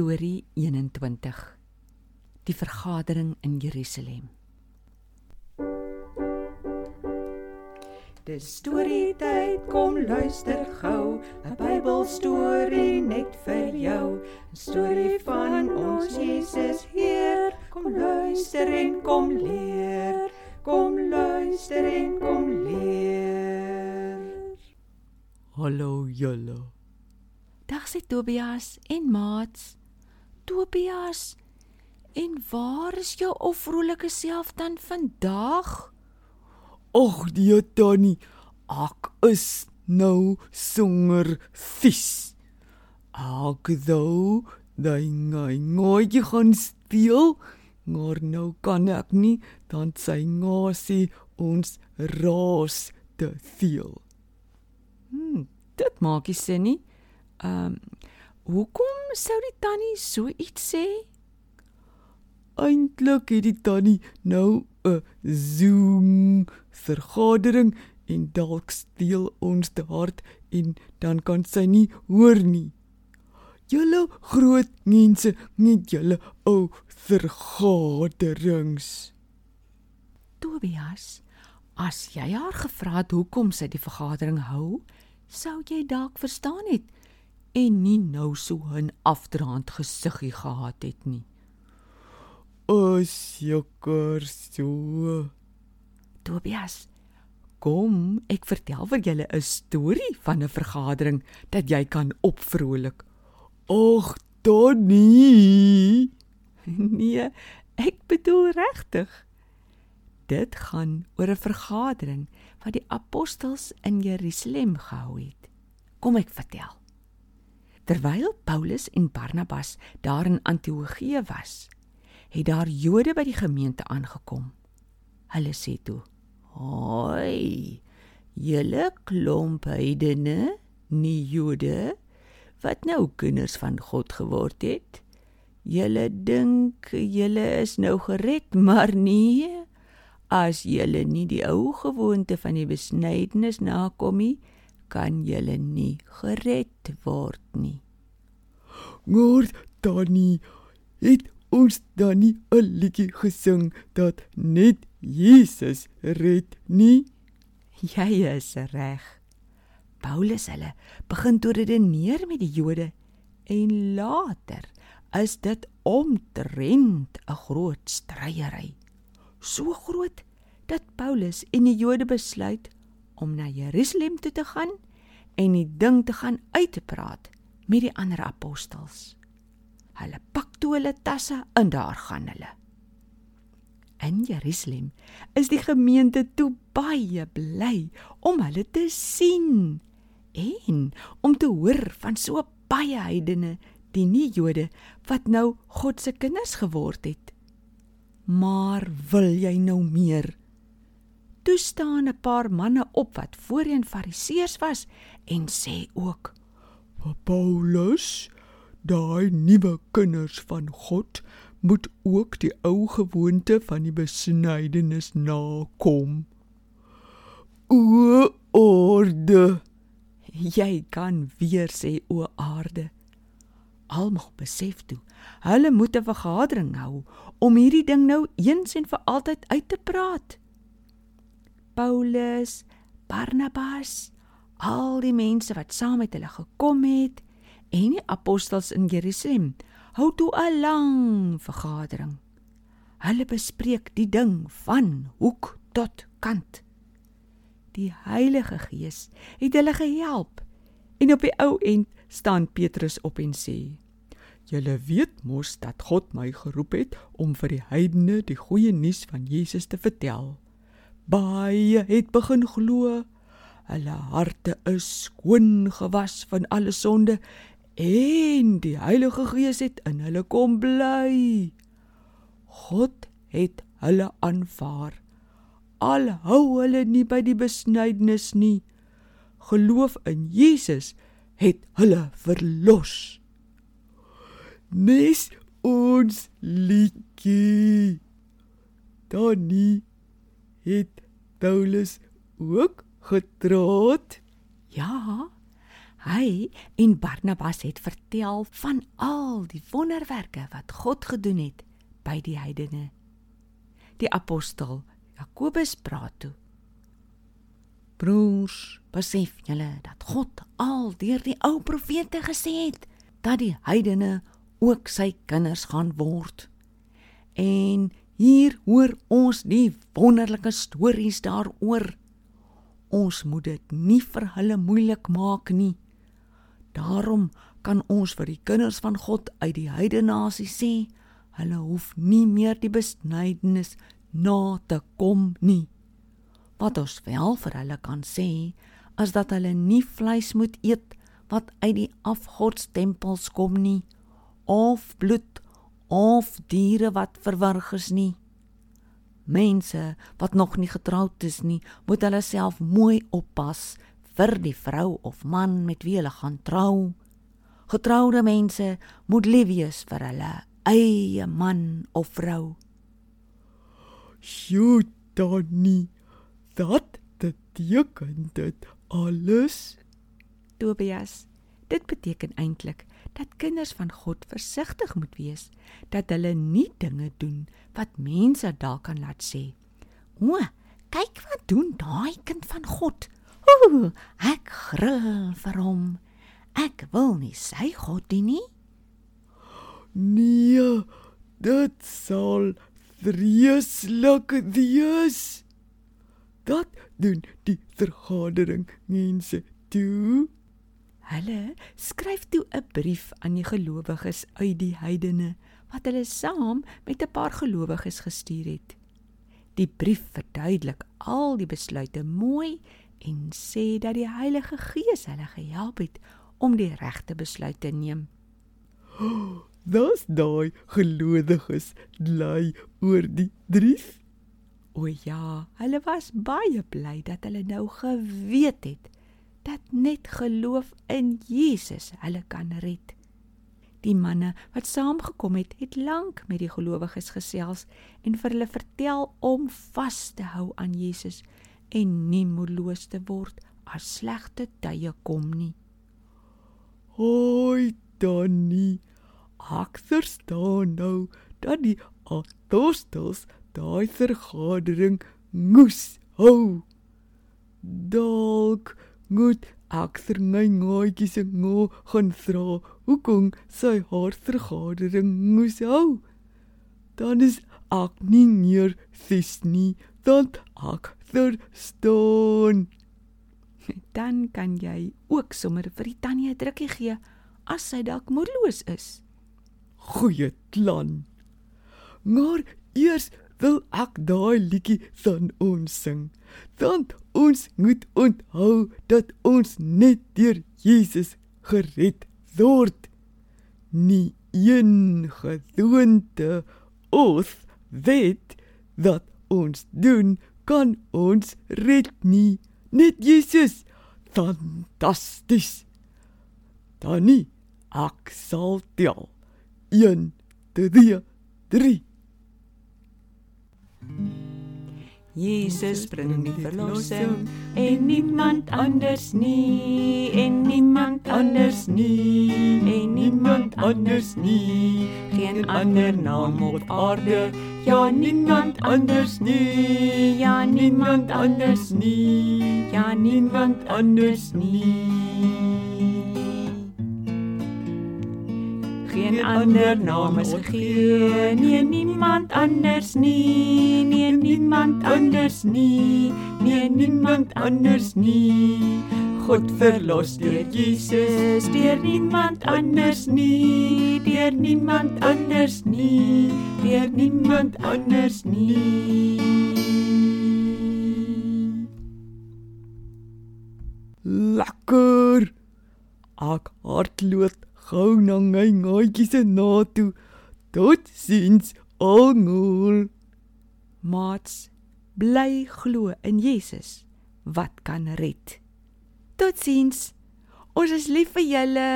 Storie 21. Die vergadering in Jerusalem. Dis storie tyd, kom luister gou, 'n Bybelstorie net vir jou. 'n Storie van ons Jesus Heer. Kom luister en kom leer. Kom luister en kom leer. Hallo julle. Dag sê Tobias en maats. Tobias, en waar is jou ou vrolike self dan vandag? Ag nee Tannie, ek is nou swanger vis. Ek dou daai ngai nooit gaan speel, maar nou kan ek nie dan sy ngasie ons raas te veel. Hm, dit maak nie sin nie. Ehm, um, hoekom sou die tannie so iets sê? Eintlik het die tannie nou 'n Zoom vergadering en dalk steel ons te hard en dan kan sy nie hoor nie. Julle groot mense met julle ou vergaderings. Tobias, as jy haar gevra het hoekom sy die vergadering hou, sou jy dalk verstaan het en nie nou so 'n afdraand gesiggie gehad het nie. O, seker so. Tobias, kom, ek vertel vir julle 'n storie van 'n vergadering dat jy kan opvrolik. Ag, Donnie. Nee, ek bedoel regtig. Dit gaan oor 'n vergadering wat die apostels in Jerusalem gehou het. Kom ek vertel. Terwyl Paulus en Barnabas daar in Antiochië was, het daar Jode by die gemeente aangekom. Hulle sê toe: "Hoi, julle klomp heidene, nie Jode, wat nou kinders van God geword het. Julle dink julle is nou gered, maar nee. As julle nie die ou gewoonte van die besnydenis nakom nie, kan julle nie gered word nie. Maar Tannie, het ons dan nie 'n liedjie gesing dat net Jesus red nie? Jy is reg. Paulus hulle begin toe redeneer met die Jode en later is dit omtrent 'n groot stryery. So groot dat Paulus en die Jode besluit om na Jerusalem toe te gaan en die ding te gaan uitpraat met die ander apostels. Hulle pak toe hulle tasse en daar gaan hulle. In Jerusalem is die gemeente toe baie bly om hulle te sien en om te hoor van so baie heidene, die nie-Jode wat nou God se kinders geword het. Maar wil jy nou meer? Toe staan 'n paar manne op wat voorheen fariseërs was en sê ook: "Paulus, daai nuwe kinders van God moet ook die ou gewoonte van die besnydenis nakom." O orde. Jy kan weer sê o aarde. Almal besef toe, hulle moet 'n vergadering hou om hierdie ding nou eens en vir altyd uit te praat. Paulus, Barnabas, al die mense wat saam met hulle gekom het en die apostels in Jerusalem hou toe 'n lang vergadering. Hulle bespreek die ding van hoek tot kant. Die Heilige Gees het hulle gehelp en op die ou end staan Petrus op en sê: "Julle weet mos dat God my geroep het om vir die heidene die goeie nuus van Jesus te vertel." Baie het begin glo. Hulle harte is skoon gewas van alle sonde en die Heilige Gees het in hulle kom bly. God het hulle aanvaar. Al hou hulle nie by die besnydenis nie. Geloof in Jesus het hulle verlos. Nes ons liedjie. Donnie het Paulus ook getroud? Ja, Hy en Barnabas het vertel van al die wonderwerke wat God gedoen het by die heidene. Die apostel Jakobus praat toe. Broers, besef julle dat God al deur die ou profete gesê het dat die heidene ook sy kinders gaan word. En hier hoor ons die wonderlike stories daaroor. Ons moet dit nie vir hulle moeilik maak nie. Daarom kan ons vir die kinders van God uit die heidene nasie sê, hulle hoef nie meer die besnydenis na te kom nie. Wat ons wel vir hulle kan sê, is dat hulle nie vleis moet eet wat uit die afgodstempels kom nie, of bloed of diere wat verwrig is nie. Mense wat nog nie getroud is nie, moet hulle self mooi oppas vir die vrou of man met wie hulle gaan trou. Getroude mense moet lief wees vir hulle eie man of vrou. Sjoe, Donnie dat beteken dit alles? Tobias, dit beteken eintlik dat kinders van God versigtig moet wees dat hulle nie dinge doen wat mense dalk kan laat sê. O, kyk wat doen daai kind van God. Ooh, ek gril vir hom. Ek wil nie sy God dien nie. Nee, dit sal vreeslik wees. Dat doen die vergadering mense toe. Hulle skryf toe 'n brief aan die gelowiges uit die heidene wat hulle saam met 'n paar gelowiges gestuur het. Die brief verduidelik al die besluite mooi en sê dat die Heilige Gees hulle gehelp het om die regte besluit te neem. Das daai gelowiges lei oor die brief. O ja, hulle was baie bly dat hulle nou geweet het dat net geloof in Jesus hulle kan red. Die manne wat saamgekom het, het lank met die gelowiges gesels en vir hulle vertel om vas te hou aan Jesus en nie moedeloos te word as slegte tye kom nie. Hoi, Donnie. Ek verstaan nou dat die apostels daai vergadering moes hou. Dalk moet ek vir my ngootjie se ngo gaan vra hoekom sy haar vergadering moes hou. Dan is ek nie meer vis nie, dan ek verstaan. Dan kan jy ook sommer vir die tannie 'n drukkie gee as sy dalk moedeloos is. Goeie plan. Maar eers wil ek daai liedjie van ons sing. Want ons moet onthou dat ons net deur Jesus gered word. Nie een gewoonte of wet wat ons doen kan ons red nie. Net Jesus. Fantasties. Danie, ek sal tel. 1 2 3 Jesus bring die verlossing. En niemand anders nie. En niemand anders nie. En niemand anders nie. Geen ander naam op aarde. Ja niemand anders nie. Ja niemand anders nie. Ja niemand anders nie geen ander naam is gegee. nie niemand anders nie. Nie niemand anders nie. Nie niemand anders nie. God verlos deur Jesus deur niemand anders nie. Deur niemand anders nie. Deur niemand anders nie. Lekker. Ek hartloop gou na my ngaatjie se na toe. Tot sins almal. Maats, bly glo in Jesus wat kan red. Totsiens. Ons is lief vir julle.